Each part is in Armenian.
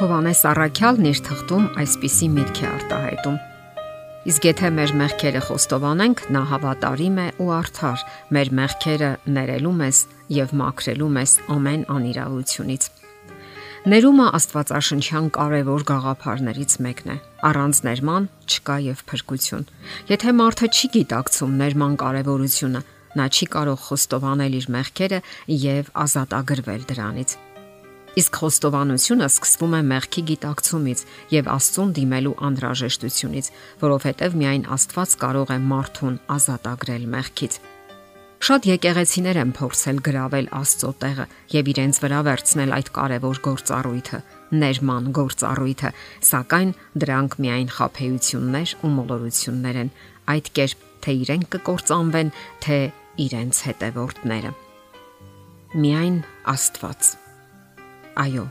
Հովանես Առաքյալն իր թղթում այսպիսի միտք է արտահայտում. Իսկ եթե մեր մեղքերը խոստովանենք, նա հավատարիմ է ու արդար, մեր մեղքերը ներելու մեզ եւ մաքրելու մեզ ամեն անիրավությունից։ Ներումը Աստվածաշնչյան կարևոր գաղափարներից մեկն է։ Առանց ներման չկա եւ փրկություն։ Եթե մարդը չի գիտակցում ներման կարևորությունը, նա չի կարող խոստովանել իր մեղքերը եւ ազատագրվել դրանից։ Իսկ խոստովանությունը սկսվում է մեղքի գիտակցումից եւ Աստծուն դիմելու անհրաժեշտությունից, որովհետեւ միայն Աստված կարող է մարդուն ազատագրել մեղքից։ Շատ եկեղեցիներ են փորձել գravel Աստծո տեղը եւ իրենց վրա վերցնել այդ կարևոր գործառույթը, ներման գործառույթը, սակայն դրանք միայն խափեություններ ու մոլորություններ են, այդ կերպ թե իրենք կկործանվեն, թե իրենց հետևորդները։ Միայն Աստված Այո։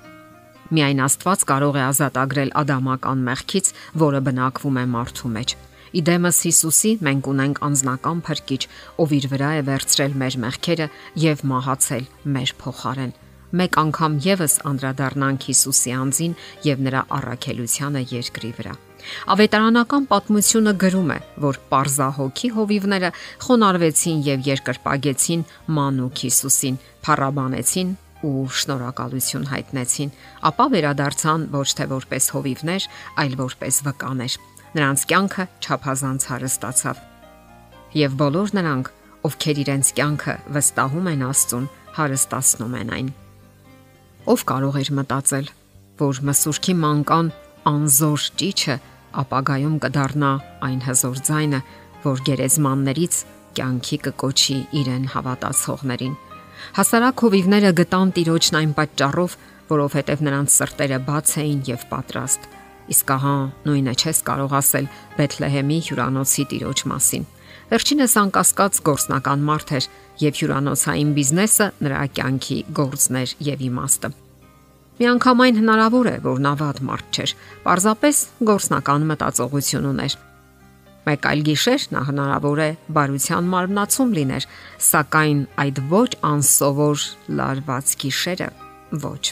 Միայն Աստված կարող է ազատագրել ադամական մեղքից, որը բնակվում է մարդու մեջ։ Իդեմս Հիսուսի մենք ունենք անznական փրկիչ, ով իր վրա է վերցրել մեր մեղքերը եւ մահացել մեր փոխարեն։ Մեկ անգամ եւս անդրադառնանք Հիսուսի անձին եւ նրա առաքելությանը երկրի վրա։ Ավետարանական պատմությունը գրում է, որ Պարզահոգի հովիվները խոնարհվեցին եւ երկրպագեցին Մանուկ Հիսուսին, փառաբանեցին ու շնորհակալություն հայտնեցին, ապա վերադարձան ոչ թե որպես հովիվներ, այլ որպես վկաներ։ Նրանց կյանքը չափազանց հարստացավ։ Եվ բոլոր նրանք, ովքեր իրենց կյանքը վստահում են Աստծուն, հարստացնում են այն։ Ով կարող էր մտածել, որ մսուրքի մանկան անզոր ճիչը ապագայում կդառնա այն հզոր ձայնը, որ գերեզմաններից կյանքի կկոչի իրեն հավատացողներին Հասարակ հովիվները գտան տիրոջն այն պատճառով, որովհետև նրանց սրտերը բաց էին եւ պատրաստ։ Իսկ ահա նույնը չես կարող ասել Բեթլեհեմի հյուրանոցի տիրոջ մասին։ Վերջինս անկասկած գործնական մարդ էր եւ հյուրանոցային բիզնեսը նրա կյանքի գործն էր եւ իմաստը։ Միանգամայն հնարավոր է, որ նա վատ մարդ չէր, պարզապես գործնական մտածողություն ուներ Մեկ այլ գիշեր նա հնարավոր է բարության մարմնացում լիներ, սակայն այդ ոչ անսովոր լարված գիշերը ոչ։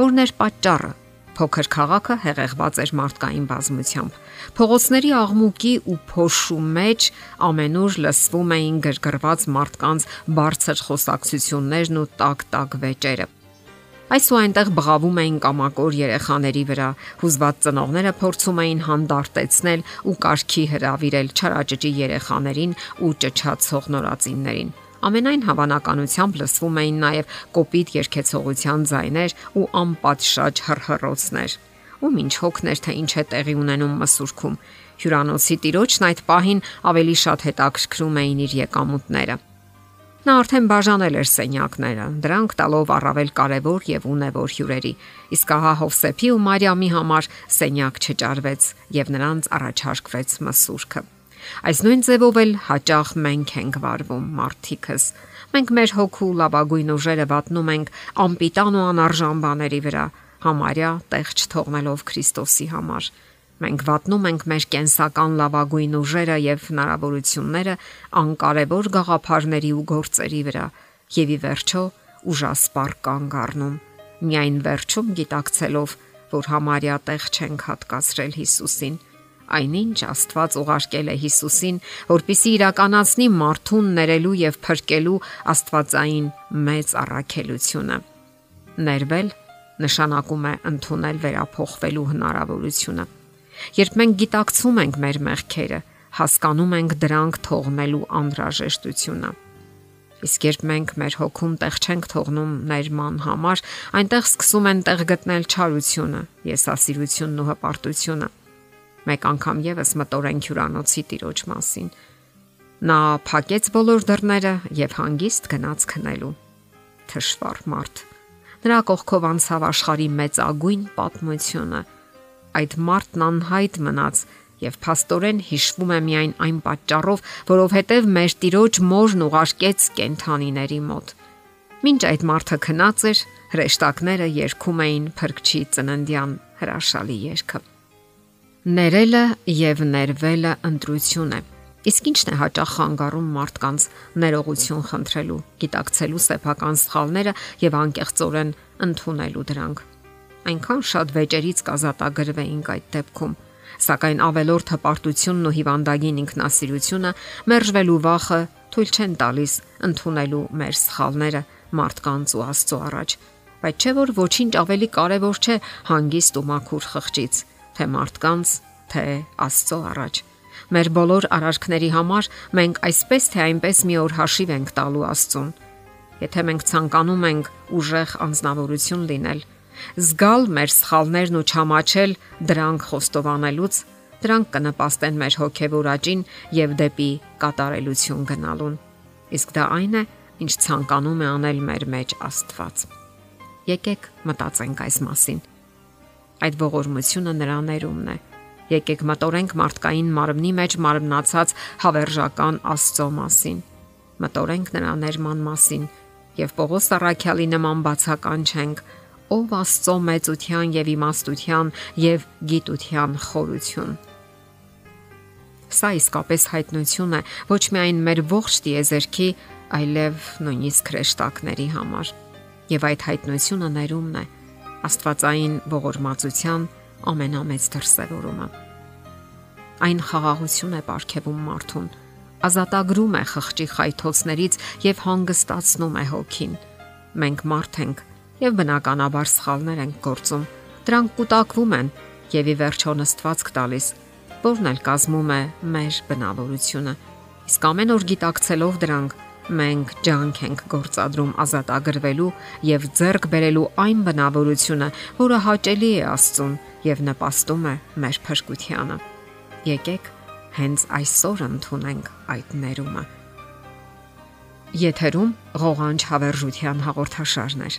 Որն էր պատճառը։ Փոքր քաղաքը հեղեղված էր մարդկային բազմությամբ։ Փողոցների աղմուկի ու փոշու մեջ ամենուր լսվում էին գրգռված մարդկանց բարձր խոսակցություններն ու տակ-տակ վեճերը։ Այս ու այնտեղ բղավում էին կամակոր երեխաների վրա, հուզված ծնողները փորձում էին հանդարտեցնել ու կարգի հravirել չարաճճի երեխաներին ու ճճացող նորածիններին։ Ամենայն հավանականությամբ լսվում էին նաև կոպիտ երկեցողության ձայներ ու անպատշաճ հրհրոցներ։ Ու ինչ հոգներ թե ինչ է տեղի ունենում մսուրքում։ Հյուրանոցի տիրոջն այդ պահին ավելի շատ հետաքրքրում էին իր եկամուտները։ Նա արդեն բաժանել էր սենյակները, դրանք տալով առավել կարևոր եւ ունևոր հյուրերի։ Իսկ ահա Հովսեփի ու Մարիամի համար սենյակ չճարվեց եւ նրանց առաջարկվեց մսուրքը։ Այս նույն ձևով էլ հաճախ մենք ենք վարվում մարդիկս։ Մենք մեր հոգու լավագույն ուժերը վատնում ենք անպիտան ու անարժան բաների վրա, համարյա տեղ չթողնելով Քրիստոսի համար։ Մենք վատնում ենք մեր կենսական լավագույն ուժերը եւ հնարավորությունները անկարևոր գաղափարների ու գործերի վրա եւ ի վերջո ուժասպառ կանգ առնում։ Միայն վերջում գիտակցելով, որ համարյա տեղ չենք հատկացրել Հիսուսին, այնինչ Աստված ուղարկել է Հիսուսին, որpիսի իրականացնի մարդուն ներելու եւ փրկելու Աստվածային մեծ առաքելությունը։ Ներվել նշանակում է ընդունել վերափոխվելու հնարավորությունը Երբ մենք գիտակցում ենք մեր մեղքերը, հասկանում ենք դրանք թողնելու անհրաժեշտությունը։ Իսկ երբ մենք մեր հոգում տեղ չենք թողնում ներման համար, այնտեղ սկսում են տեղ գտնել չարությունը, եսասիրությունն ու հպարտությունը։ Մեկ անգամ եւս մտորենք հյուրանոցի տիրոջ մասին։ Նա փակեց բոլոր դռները եւ հանգիստ գնաց քնելու։ Թշվառ մարդ։ Նրա կողքով անցավ աշխարի մեծ ագույն պատմությունը այդ մարդն անհայտ մնաց եւ փաստորեն հիշվում է միայն այն պատճառով, որովհետեւ մեր տիրոջ մորն ուղարկեց կենթանիների մոտ։ Մինչ այդ մարդը քնած էր, հրեշտակները երգում էին փրկչի ծննդյան հրաշալի երգը։ Ներելը եւ ներվելը ընտրություն է։ Իսկ ինչն է հաճախ խանգարում մարդկանց ներողություն խնդրելու, գիտակցելու սեփական սխալները եւ անկեղծորեն ընդունելու դրանք։ այնքան շատ վեճերից կազատագրվեինք այդ դեպքում սակայն ավելորդ հպարտությունն ու հիվանդագին ինքնասիրությունը մերժվելու վախը թույլ չեն տալիս ընդունելու մեր սխալները մարդկանց ու Աստծո առաջ բայց չէ որ ոչինչ ավելի կարևոր չէ հանգիստ ու մաքուր խղճից թե մարդկանց թե Աստծո առաջ մեր բոլոր արարքների համար մենք այսպես թե այնպես մի օր հաշիվ ենք տալու Աստծուն եթե մենք ցանկանում ենք ուժեղ անznավորություն լինել զգալ մեր սխալներն ու չամաչել դրանք խոստովանելուց, դրանք կնպաստեն մեր հոգեվոր աճին եւ դեպի կատարելություն գնալուն։ Իսկ դա այն է, ինչ ցանկանում է անել մեր մեջ Աստված։ Եկեք մտածենք այս մասին։ Այդ ողորմությունը նրա ներումն է։ Եկեք մտորենք մարդկային մարմնի մեջ մարմնացած հավերժական Աստծո մասին։ Մտորենք նրա ներման մասին եւ Պողոս Արաքյալի նման բացական չենք, ով Աստծո մեծության եւ իմաստության եւ գիտության խորություն։ Սա իսկապես հայտնություն է ոչ միայն մեր ողջ տիեզերքի, այլև նույնիսկ քրեշտակների համար։ Եվ այդ հայտնությունը ներումն է Աստվածային ողորմածության ամենամեծ դրսևորումը։ Այն խաղաղություն է ապարգևում մարդուն, ազատագրում է խղճի խայթոցներից եւ հանգստացնում է հոգին։ Մենք մարդ ենք, եւ բնականաբար սխալներ են գործում։ Դրանք կուտակվում են եւ ի վերջո նստվածք տալիս, որն էլ կազմում է մեր բնավորությունը։ Իսկ ամեն օր գիտակցելով դրանք, մենք ջանք ենք գործադրում ազատագրվելու եւ ձեռք բերելու այն բնավորությունը, որը հաճելի է Աստծուն եւ նպաստում է մեր փրկությանը։ Եկեք հենց այսօր ընդունենք այդ ներումը։ Եթերում ղողանջ հավերժության հաղորդաշարներ։